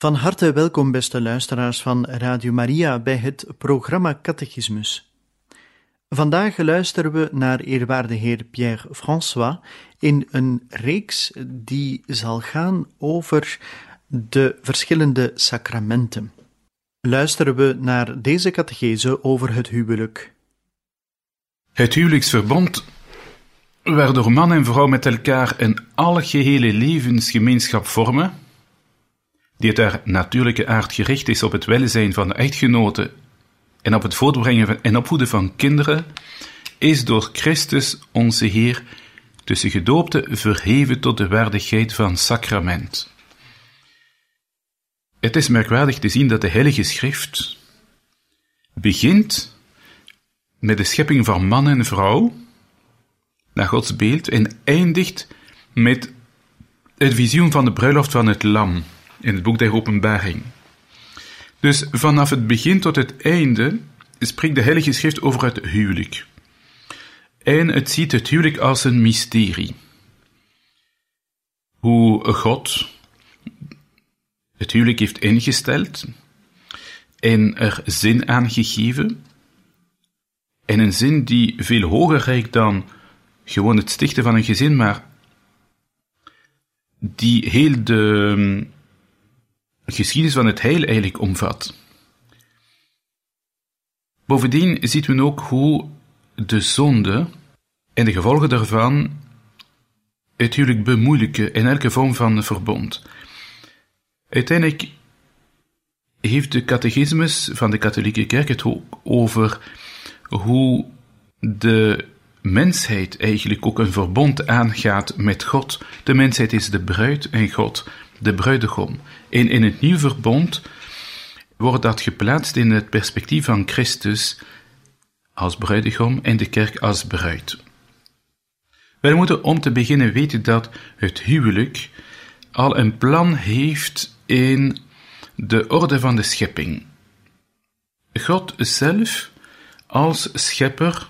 Van harte welkom, beste luisteraars van Radio Maria, bij het programma Catechismus. Vandaag luisteren we naar eerwaarde heer Pierre François in een reeks die zal gaan over de verschillende sacramenten. Luisteren we naar deze catechese over het huwelijk. Het huwelijksverbond, waardoor man en vrouw met elkaar een algehele levensgemeenschap vormen, die het haar natuurlijke aard gericht is op het welzijn van de echtgenoten en op het voortbrengen en opvoeden van kinderen, is door Christus onze Heer tussen gedoopte verheven tot de waardigheid van sacrament. Het is merkwaardig te zien dat de Heilige Schrift begint met de schepping van man en vrouw, naar Gods beeld, en eindigt met het visioen van de bruiloft van het Lam in het boek der Openbaring. Dus vanaf het begin tot het einde spreekt de Heilige Schrift over het huwelijk. En het ziet het huwelijk als een mysterie. Hoe God het huwelijk heeft ingesteld en er zin aan gegeven. En een zin die veel hoger reikt dan gewoon het stichten van een gezin, maar die heel de geschiedenis van het heil eigenlijk omvat. Bovendien ziet men ook hoe de zonde en de gevolgen daarvan het bemoeilijken in elke vorm van verbond. Uiteindelijk heeft de catechismus van de katholieke kerk het ook over hoe de mensheid eigenlijk ook een verbond aangaat met God. De mensheid is de bruid en God de bruidegom. En in het nieuw verbond wordt dat geplaatst in het perspectief van Christus als bruidegom en de kerk als bruid. Wij moeten om te beginnen weten dat het huwelijk al een plan heeft in de orde van de schepping. God zelf, als schepper,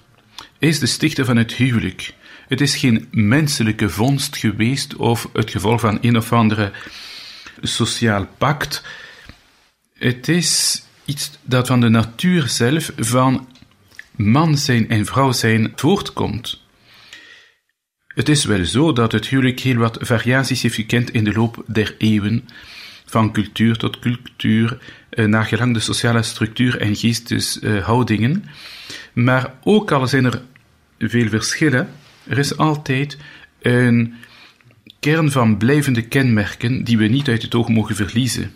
is de stichter van het huwelijk. Het is geen menselijke vondst geweest of het gevolg van een of andere sociaal pact. Het is iets dat van de natuur zelf, van man zijn en vrouw zijn, voortkomt. Het is wel zo dat het huwelijk heel wat variaties heeft gekend in de loop der eeuwen, van cultuur tot cultuur, eh, naar gelang de sociale structuur en geesteshoudingen. Maar ook al zijn er veel verschillen, er is altijd een kern van blijvende kenmerken die we niet uit het oog mogen verliezen.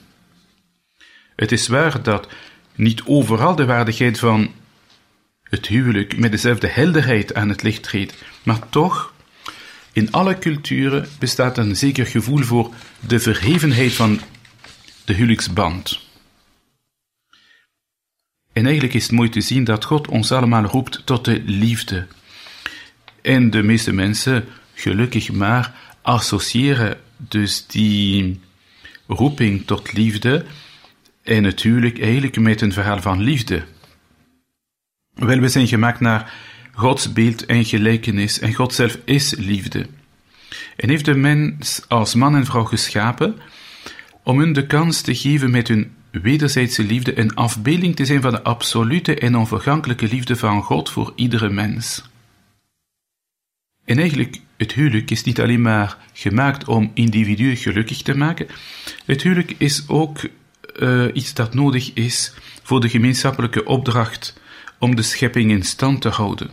Het is waar dat niet overal de waardigheid van het huwelijk met dezelfde helderheid aan het licht treedt, maar toch, in alle culturen bestaat een zeker gevoel voor de verhevenheid van de huwelijksband. En eigenlijk is het mooi te zien dat God ons allemaal roept tot de liefde, en de meeste mensen, gelukkig maar, associëren dus die roeping tot liefde en natuurlijk eigenlijk met een verhaal van liefde. Wel, we zijn gemaakt naar Gods beeld en gelijkenis en God zelf is liefde. En heeft de mens als man en vrouw geschapen om hun de kans te geven met hun wederzijdse liefde een afbeelding te zijn van de absolute en onvergankelijke liefde van God voor iedere mens. En eigenlijk, het huwelijk is niet alleen maar gemaakt om individuen gelukkig te maken. Het huwelijk is ook uh, iets dat nodig is voor de gemeenschappelijke opdracht om de schepping in stand te houden.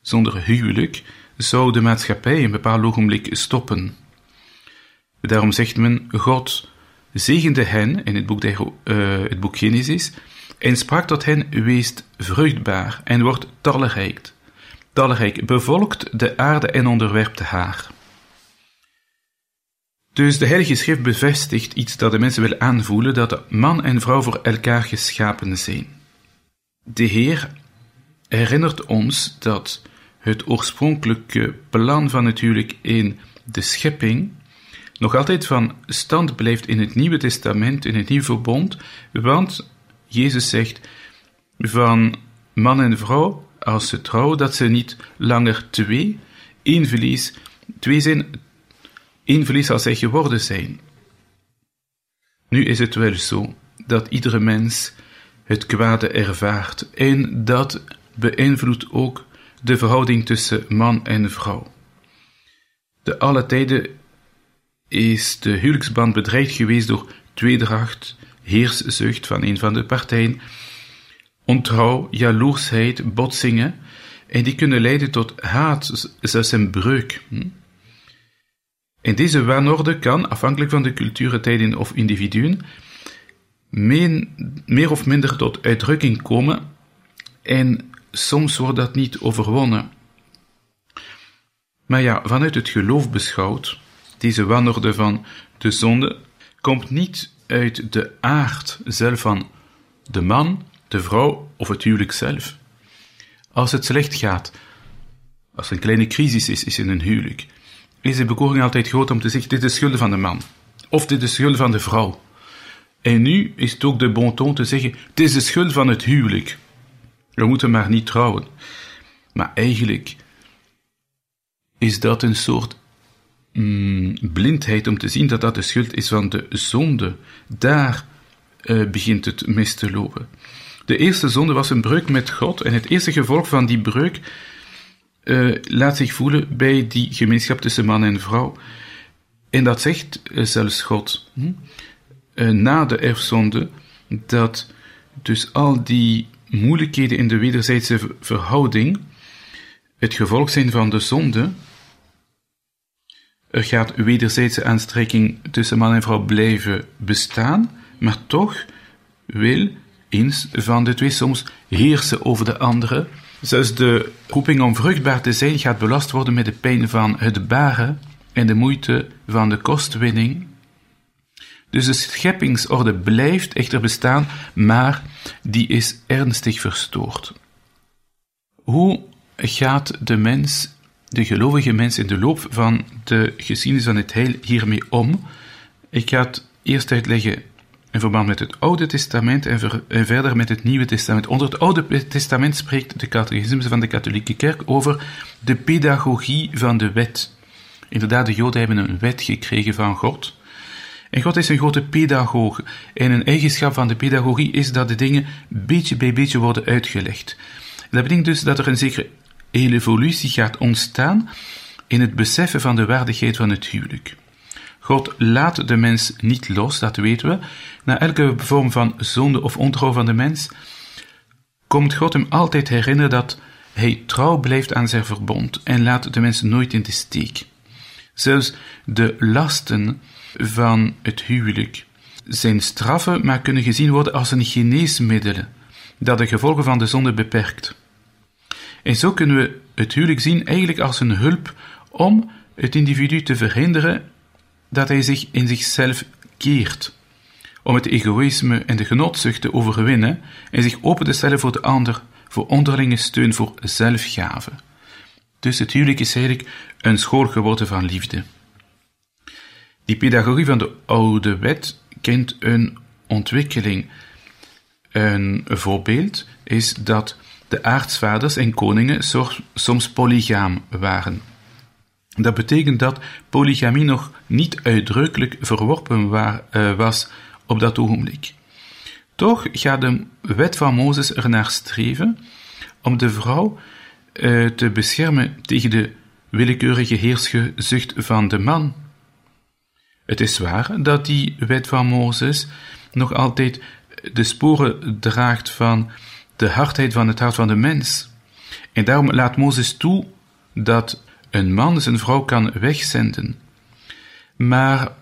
Zonder huwelijk zou de maatschappij een bepaald ogenblik stoppen. Daarom zegt men, God zegende hen in het boek, uh, het boek Genesis en sprak tot hen, wees vruchtbaar en wordt talrijk. Talrijk bevolkt de aarde en onderwerpt haar. Dus de Heilige Schrift bevestigt iets dat de mensen willen aanvoelen, dat man en vrouw voor elkaar geschapen zijn. De Heer herinnert ons dat het oorspronkelijke plan van natuurlijk in de schepping nog altijd van stand blijft in het Nieuwe Testament, in het Nieuwe Verbond, want Jezus zegt van man en vrouw, als ze trouwen, dat ze niet langer twee, één verlies, twee zijn, één verlies als zij geworden zijn. Nu is het wel zo dat iedere mens het kwade ervaart en dat beïnvloedt ook de verhouding tussen man en vrouw. De alle tijden is de huwelijksband bedreigd geweest door tweedracht, heerszucht van een van de partijen, ontrouw, jaloersheid, botsingen, en die kunnen leiden tot haat, zelfs een breuk. Hm? En deze wanorde kan, afhankelijk van de culturen, tijden of individuen, meer of minder tot uitdrukking komen en soms wordt dat niet overwonnen. Maar ja, vanuit het geloof beschouwd, deze wanorde van de zonde komt niet uit de aard zelf van de man, de vrouw of het huwelijk zelf. Als het slecht gaat, als er een kleine crisis is, in een huwelijk, is de bekoring altijd groot om te zeggen: dit is de schuld van de man, of dit is de schuld van de vrouw. En nu is het ook de bon ton te zeggen: het is de schuld van het huwelijk. We moeten maar niet trouwen. Maar eigenlijk is dat een soort mm, blindheid om te zien dat dat de schuld is van de zonde. Daar uh, begint het mis te lopen. De eerste zonde was een breuk met God en het eerste gevolg van die breuk uh, laat zich voelen bij die gemeenschap tussen man en vrouw. En dat zegt uh, zelfs God. Hm? na de erfzonde dat dus al die moeilijkheden in de wederzijdse verhouding het gevolg zijn van de zonde. Er gaat wederzijdse aanstrekking tussen man en vrouw blijven bestaan, maar toch wil eens van de twee soms heersen over de andere. Zelfs de roeping om vruchtbaar te zijn gaat belast worden met de pijn van het baren en de moeite van de kostwinning dus de scheppingsorde blijft echter bestaan, maar die is ernstig verstoord. Hoe gaat de mens, de gelovige mens, in de loop van de geschiedenis van het heil hiermee om? Ik ga het eerst uitleggen in verband met het Oude Testament en, verder met het Nieuwe Testament. Onder het Oude Testament spreekt de catechismus van de katholieke kerk over de pedagogie van de wet. Inderdaad, de Joden hebben een wet gekregen van God. En God is een grote pedagoog. En een eigenschap van de pedagogie is dat de dingen beetje bij beetje worden uitgelegd. Dat betekent dus dat er een zekere evolutie gaat ontstaan in het beseffen van de waardigheid van het huwelijk. God laat de mens niet los, dat weten we. Na elke vorm van zonde of ontrouw van de mens komt God hem altijd herinneren dat hij trouw blijft aan zijn verbond en laat de mens nooit in de steek. Zelfs de lasten van het huwelijk zijn straffen, maar kunnen gezien worden als een geneesmiddel dat de gevolgen van de zonde beperkt. En zo kunnen we het huwelijk zien eigenlijk als een hulp om het individu te verhinderen dat hij zich in zichzelf keert, om het egoïsme en de genotzucht te overwinnen en zich open te stellen voor de ander, voor onderlinge steun, voor zelfgave. Dus het huwelijk is eigenlijk een school geworden van liefde. Die pedagogie van de oude wet kent een ontwikkeling. Een voorbeeld is dat de aartsvaders en koningen soms polygaam waren. Dat betekent dat polygamie nog niet uitdrukkelijk verworpen eh, was op dat ogenblik. Toch gaat de wet van Mozes ernaar streven om de vrouw uh, te beschermen tegen de willekeurige heersgezucht van de man. Het is waar dat die wet van Mozes nog altijd de sporen draagt van de hardheid van het hart van de mens. En daarom laat Mozes toe dat een man zijn vrouw kan wegzenden. Maar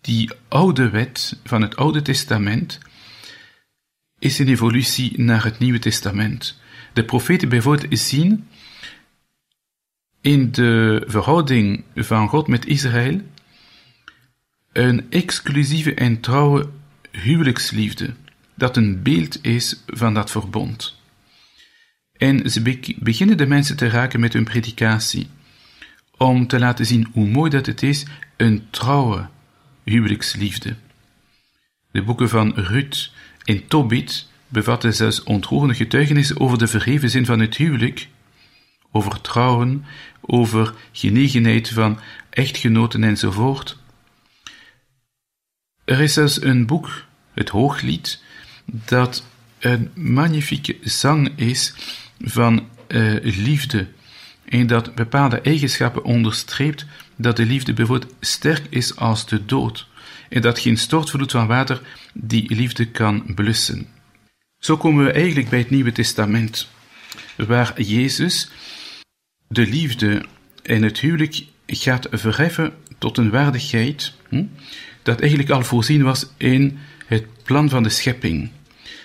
die oude wet van het Oude Testament is een evolutie naar het Nieuwe Testament. De profeten bijvoorbeeld zien in de verhouding van God met Israël een exclusieve en trouwe huwelijksliefde, dat een beeld is van dat verbond. En ze beginnen de mensen te raken met hun predikatie, om te laten zien hoe mooi dat het is, een trouwe huwelijksliefde. De boeken van Ruth en Tobit bevatten zelfs ontroerende getuigenissen over de verheven zin van het huwelijk, over trouwen, over genegenheid van echtgenoten enzovoort. Er is zelfs een boek, het Hooglied, dat een magnifieke zang is van uh, liefde en dat bepaalde eigenschappen onderstreept dat de liefde bijvoorbeeld sterk is als de dood en dat geen stortvloed van water die liefde kan blussen. Zo komen we eigenlijk bij het Nieuwe Testament, waar Jezus de liefde en het huwelijk gaat verheffen tot een waardigheid hm, dat eigenlijk al voorzien was in het plan van de schepping.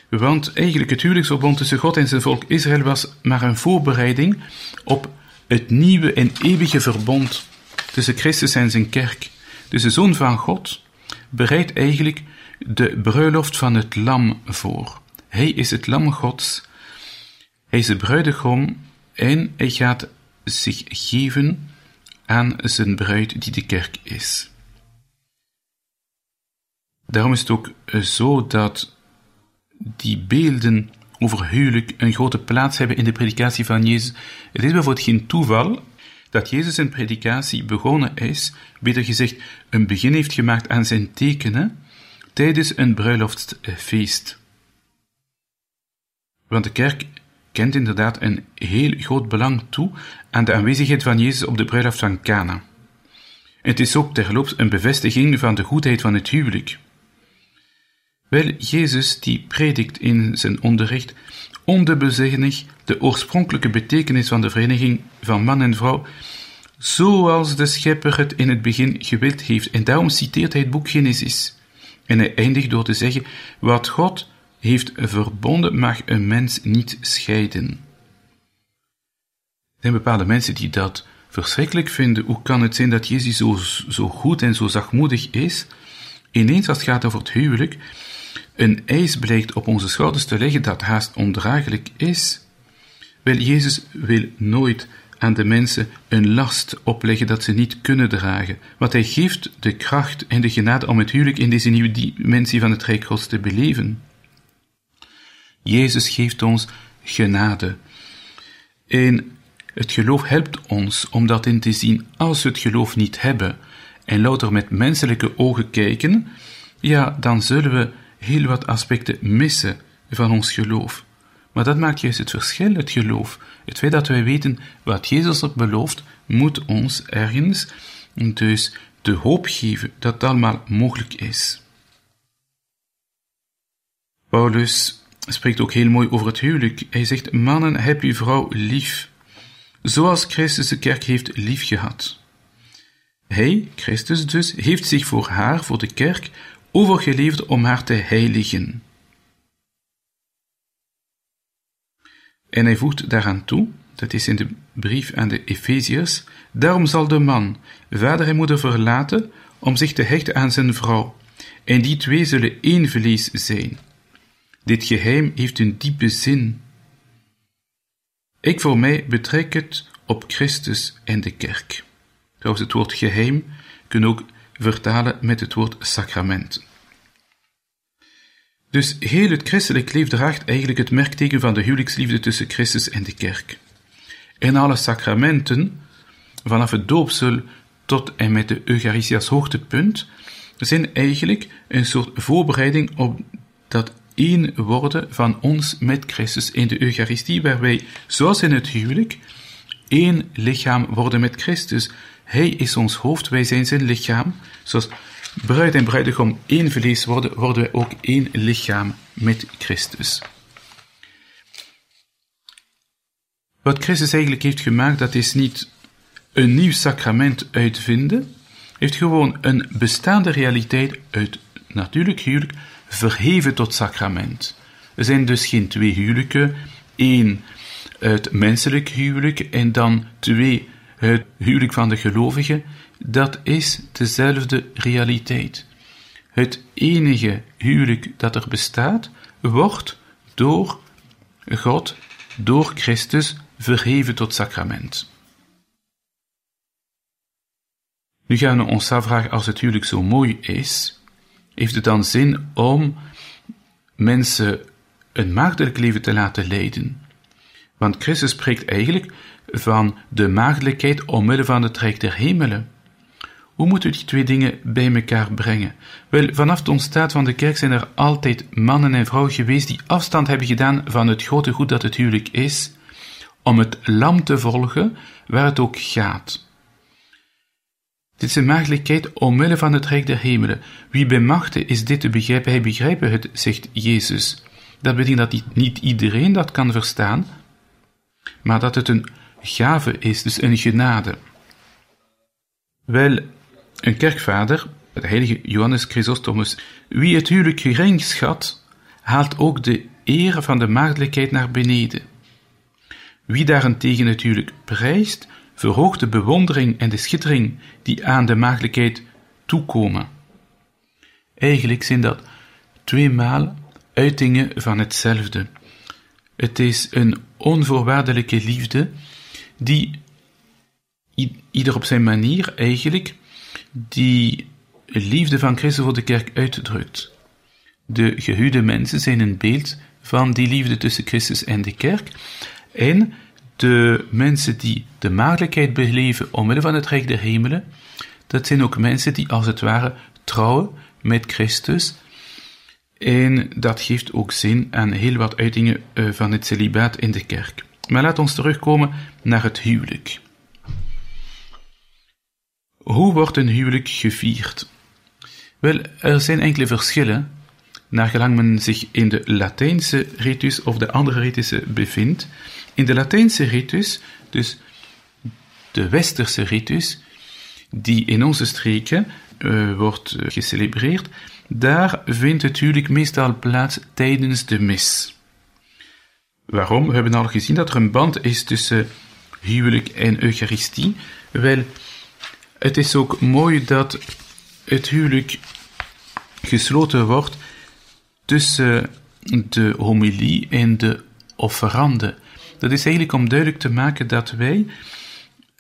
Want eigenlijk het huwelijksverbond tussen God en zijn volk Israël was maar een voorbereiding op het nieuwe en eeuwige verbond tussen Christus en zijn kerk. Dus de Zoon van God bereidt eigenlijk de bruiloft van het lam voor. Hij is het lam Gods, hij is de bruidegom en hij gaat zich geven aan zijn bruid die de kerk is. Daarom is het ook zo dat die beelden over huwelijk een grote plaats hebben in de predikatie van Jezus. Het is bijvoorbeeld geen toeval dat Jezus zijn predikatie begonnen is, beter gezegd, een begin heeft gemaakt aan zijn tekenen tijdens een bruiloftsfeest. Want de kerk kent inderdaad een heel groot belang toe aan de aanwezigheid van Jezus op de bruiloft van Cana. Het is ook terloops een bevestiging van de goedheid van het huwelijk. Wel, Jezus die predikt in zijn onderricht ondubbelzinnig de oorspronkelijke betekenis van de vereniging van man en vrouw, zoals de schepper het in het begin gewild heeft. En daarom citeert hij het boek Genesis. En hij eindigt door te zeggen, wat God heeft verbonden mag een mens niet scheiden. Er zijn bepaalde mensen die dat verschrikkelijk vinden. Hoe kan het zijn dat Jezus zo, zo goed en zo zachtmoedig is? Ineens als het gaat over het huwelijk, een eis blijkt op onze schouders te leggen dat haast ondraaglijk is. Wel, Jezus wil nooit aan de mensen een last opleggen dat ze niet kunnen dragen, want hij geeft de kracht en de genade om het huwelijk in deze nieuwe dimensie van het Rijk te beleven. Jezus geeft ons genade. En het geloof helpt ons om dat in te zien als we het geloof niet hebben en louter met menselijke ogen kijken, ja, dan zullen we heel wat aspecten missen van ons geloof. Maar dat maakt juist het verschil, het geloof. Het feit dat wij weten wat Jezus had beloofd, moet ons ergens dus de hoop geven dat het allemaal mogelijk is. Paulus spreekt ook heel mooi over het huwelijk. Hij zegt: Mannen, heb uw vrouw lief, zoals Christus de kerk heeft lief gehad. Hij, Christus dus, heeft zich voor haar, voor de kerk, overgeleverd om haar te heiligen. En hij voegt daaraan toe, dat is in de brief aan de Efeziërs, daarom zal de man vader en moeder verlaten om zich te hechten aan zijn vrouw, en die twee zullen één vlees zijn. Dit geheim heeft een diepe zin. Ik voor mij betrek het op Christus en de kerk. Trouwens, het woord geheim kunnen ook vertalen met het woord sacrament. Dus heel het christelijk leven draagt eigenlijk het merkteken van de huwelijksliefde tussen Christus en de kerk. En alle sacramenten, vanaf het doopsel tot en met de Eucharistie als hoogtepunt, zijn eigenlijk een soort voorbereiding op dat één worden van ons met Christus in de Eucharistie, waar wij, zoals in het huwelijk, één lichaam worden met Christus. Hij is ons hoofd, wij zijn zijn lichaam. Zoals bruid en bruidegom één vlees worden, worden wij ook één lichaam met Christus. Wat Christus eigenlijk heeft gemaakt, dat is niet een nieuw sacrament uitvinden, heeft gewoon een bestaande realiteit uit natuurlijk huwelijk verheven tot sacrament. Er zijn dus geen twee huwelijken, één het menselijk huwelijk en dan twee het huwelijk van de gelovigen. Dat is dezelfde realiteit. Het enige huwelijk dat er bestaat, wordt door God, door Christus, verheven tot sacrament. Nu gaan we ons afvragen, als het huwelijk zo mooi is, heeft het dan zin om mensen een maagdelijk leven te laten leiden? Want Christus spreekt eigenlijk van de maagdelijkheid omwille van het rijk der hemelen. Hoe moeten we die twee dingen bij elkaar brengen? Wel, vanaf het ontstaan van de kerk zijn er altijd mannen en vrouwen geweest die afstand hebben gedaan van het grote goed dat het huwelijk is, om het lam te volgen waar het ook gaat. Dit is een maagdelijkheid omwille van het rijk der hemelen. Wie bemachtigt is dit te begrijpen, hij begrijpt het, zegt Jezus. Dat betekent dat niet iedereen dat kan verstaan, maar dat het een gave is, dus een genade. Wel, een kerkvader, de heilige Johannes Chrysostomus, wie het huwelijk gering schat, haalt ook de eer van de maagdelijkheid naar beneden. Wie daarentegen het huwelijk prijst, verhoogt de bewondering en de schittering die aan de maagdelijkheid toekomen. Eigenlijk zijn dat tweemaal uitingen van hetzelfde. Het is een onvoorwaardelijke liefde die ieder op zijn manier eigenlijk die liefde van Christus voor de kerk uitdrukt. De gehuwde mensen zijn een beeld van die liefde tussen Christus en de kerk. En de mensen die de maagdelijkheid beleven omwille van het Rijk der Hemelen, dat zijn ook mensen die als het ware trouwen met Christus. En dat geeft ook zin aan heel wat uitingen eh, van het celibaat in de kerk. Maar laat ons terugkomen naar het huwelijk. Hoe wordt een huwelijk gevierd? Wel, er zijn enkele verschillen, naar gelang men zich in de Latijnse ritus of de andere ritussen bevindt. In de Latijnse ritus, dus de Westerse ritus, die in onze streken uh, wordt uh, gecelebreerd, daar vindt het huwelijk meestal plaats tijdens de mis. Waarom? We hebben al gezien dat er een band is tussen huwelijk en Eucharistie. Wel, het is ook mooi dat het huwelijk gesloten wordt tussen de homilie en de offerande. Dat is eigenlijk om duidelijk te maken dat wij,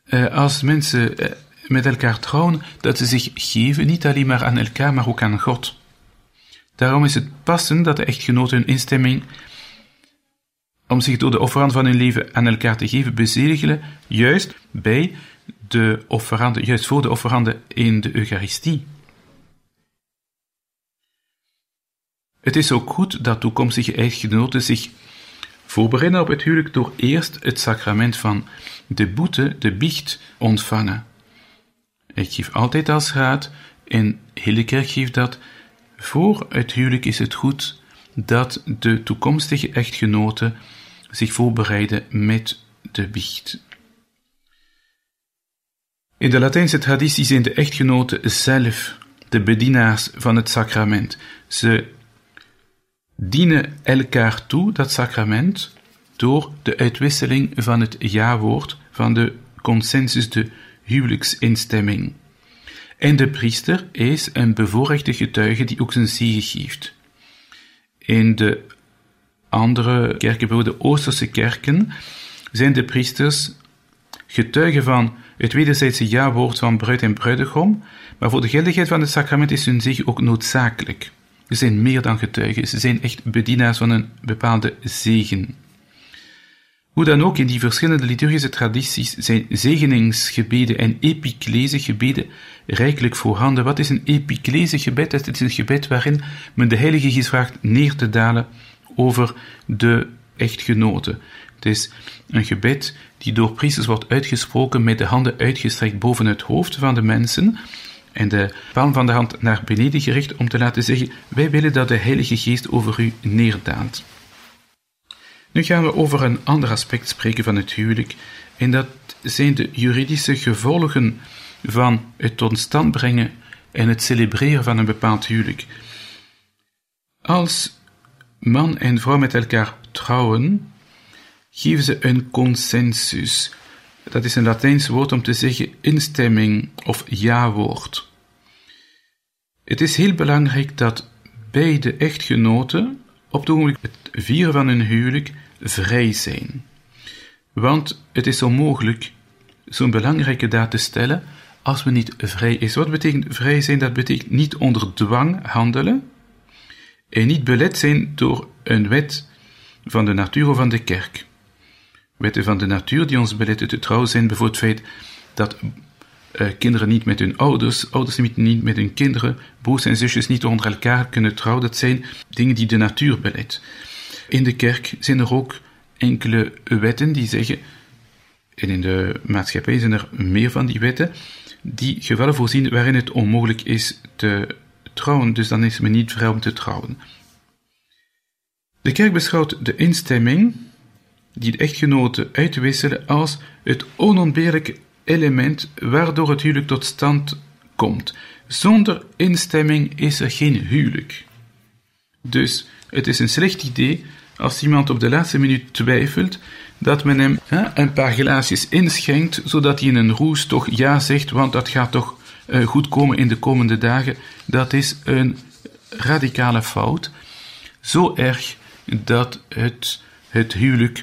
eh, als mensen eh, met elkaar trouwen, dat ze zich geven niet alleen maar aan elkaar, maar ook aan God. Daarom is het passend dat de echtgenoten hun instemming om zich door de offerande van hun leven aan elkaar te geven bezegelen, juist bij de offerande, juist voor de offerande in de Eucharistie. Het is ook goed dat toekomstige echtgenoten zich voorbereiden op het huwelijk door eerst het sacrament van de boete, de biecht, ontvangen. Ik geef altijd als raad, en hele kerk geeft dat, voor het huwelijk is het goed dat de toekomstige echtgenoten zich voorbereiden met de biecht. In de Latijnse traditie zijn de echtgenoten zelf de bedienaars van het sacrament. Ze dienen elkaar toe, dat sacrament, door de uitwisseling van het ja-woord, van de consensus, de huwelijksinstemming. En de priester is een bevoorrechte getuige die ook zijn zegen geeft. In de andere kerken, bijvoorbeeld de Oosterse kerken, zijn de priesters getuigen van het wederzijdse ja-woord van bruid en bruidegom, maar voor de geldigheid van het sacrament is hun zegen ook noodzakelijk. Ze zijn meer dan getuigen, ze zijn echt bedienaars van een bepaalde zegen. Hoe dan ook, in die verschillende liturgische tradities zijn zegeningsgebeden en epiclesegebeden rijkelijk voorhanden. Wat is een epiclesegebed? Het is een gebed waarin men de Heilige Geest vraagt neer te dalen over de echtgenoten. Het is een gebed die door priesters wordt uitgesproken met de handen uitgestrekt boven het hoofd van de mensen en de palm van de hand naar beneden gericht om te laten zeggen: Wij willen dat de Heilige Geest over u neerdaalt. Nu gaan we over een ander aspect spreken van het huwelijk, en dat zijn de juridische gevolgen van het tot stand brengen en het celebreren van een bepaald huwelijk. Als man en vrouw met elkaar trouwen, geven ze een consensus. Dat is een Latijns woord om te zeggen instemming of ja-woord. Het is heel belangrijk dat beide echtgenoten op het ogenblik het vieren van hun huwelijk vrij zijn. Want het is onmogelijk zo'n belangrijke daad te stellen als men niet vrij is. Wat betekent vrij zijn? Dat betekent niet onder dwang handelen en niet belet zijn door een wet van de natuur of van de kerk. Wetten van de natuur die ons beletten te trouwen zijn bijvoorbeeld het feit dat uh, kinderen niet met hun ouders, ouders niet met hun kinderen, broers en zusjes niet onder elkaar kunnen trouwen. Dat zijn dingen die de natuur belet. In de kerk zijn er ook enkele wetten die zeggen, en in de maatschappij zijn er meer van die wetten, die gevallen voorzien waarin het onmogelijk is te trouwen, dus dan is men niet vrij om te trouwen. De kerk beschouwt de instemming die de echtgenoten uitwisselen als het onontbeerlijke element waardoor het huwelijk tot stand komt. Zonder instemming is er geen huwelijk. Dus het is een slecht idee als iemand op de laatste minuut twijfelt dat men hem een paar glaasjes inschenkt, zodat hij in een roes toch ja zegt, want dat gaat toch goed komen in de komende dagen. Dat is een radicale fout. Zo erg dat het het huwelijk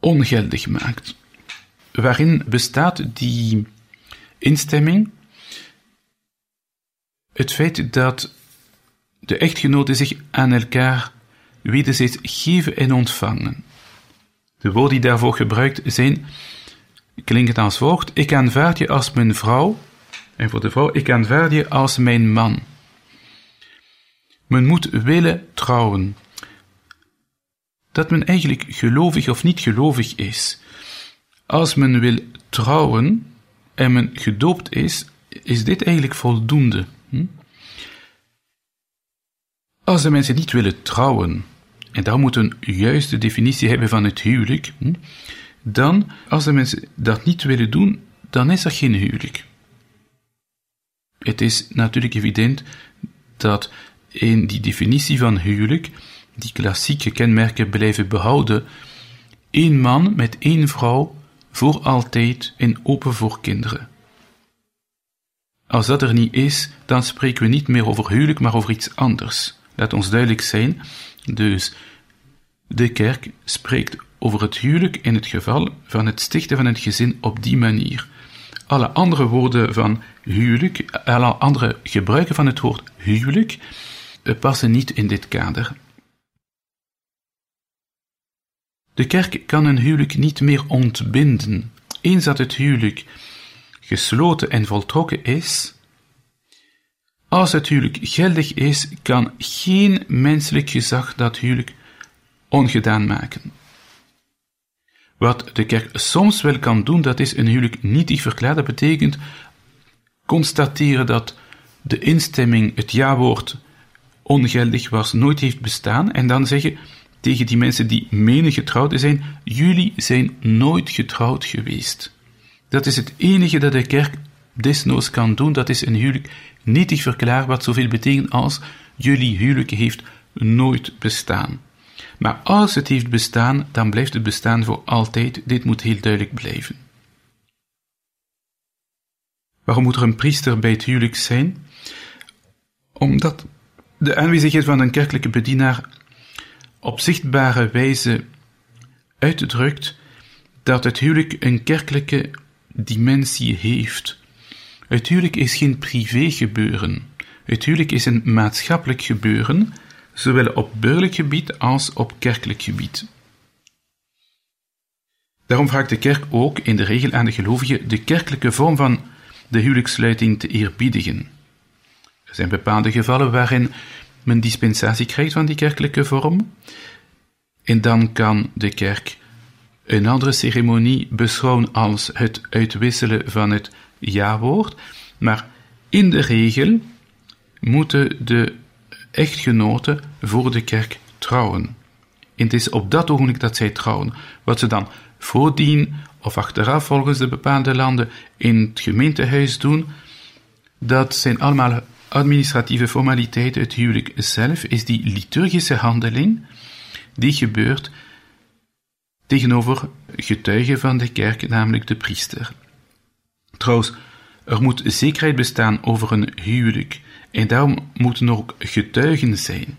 ongeldig maakt. Waarin bestaat die instemming? Het feit dat de echtgenoten zich aan elkaar wederzijds geven en ontvangen. De woorden die daarvoor gebruikt zijn, klinken als volgt: Ik aanvaard je als mijn vrouw, en voor de vrouw, ik aanvaard je als mijn man. Men moet willen trouwen. Dat men eigenlijk gelovig of niet gelovig is. Als men wil trouwen en men gedoopt is, is dit eigenlijk voldoende. Hm? Als de mensen niet willen trouwen, en daar moet een juiste definitie hebben van het huwelijk, hm, dan, als de mensen dat niet willen doen, dan is er geen huwelijk. Het is natuurlijk evident dat in die definitie van huwelijk die klassieke kenmerken blijven behouden. één man met één vrouw, voor altijd en open voor kinderen. Als dat er niet is, dan spreken we niet meer over huwelijk, maar over iets anders. Laat ons duidelijk zijn, dus de kerk spreekt over het huwelijk in het geval van het stichten van het gezin op die manier. Alle andere woorden van huwelijk, alle andere gebruiken van het woord huwelijk, eh, passen niet in dit kader. De kerk kan een huwelijk niet meer ontbinden. Eens dat het huwelijk gesloten en voltrokken is, als het huwelijk geldig is, kan geen menselijk gezag dat huwelijk ongedaan maken. Wat de kerk soms wel kan doen, dat is een huwelijk nietig verklaren. Dat betekent constateren dat de instemming, het ja-woord, ongeldig was, nooit heeft bestaan, en dan zeggen tegen die mensen die menen getrouwd zijn, jullie zijn nooit getrouwd geweest. Dat is het enige dat de kerk desnoods kan doen, dat is een huwelijk nietig verklaren, wat zoveel betekent als jullie huwelijk heeft nooit bestaan. Maar als het heeft bestaan, dan blijft het bestaan voor altijd. Dit moet heel duidelijk blijven. Waarom moet er een priester bij het huwelijk zijn? Omdat de aanwezigheid van een kerkelijke bedienaar op zichtbare wijze uitdrukt dat het huwelijk een kerkelijke dimensie heeft. Het huwelijk is geen privégebeuren. Het huwelijk is een maatschappelijk gebeuren zowel op burgerlijk gebied als op kerkelijk gebied. Daarom vraagt de kerk ook in de regel aan de gelovigen de kerkelijke vorm van de huwelijkssluiting te eerbiedigen. Er zijn bepaalde gevallen waarin men dispensatie krijgt van die kerkelijke vorm, en dan kan de kerk een andere ceremonie beschouwen als het uitwisselen van het ja-woord, maar in de regel moeten de echtgenoten voor de kerk trouwen. En het is op dat ogenblik dat zij trouwen. Wat ze dan voordien of achteraf volgens de bepaalde landen in het gemeentehuis doen, dat zijn allemaal administratieve formaliteiten. Het huwelijk zelf is die liturgische handeling die gebeurt tegenover getuigen van de kerk, namelijk de priester. Trouwens, er moet zekerheid bestaan over een huwelijk en daarom moeten er ook getuigen zijn.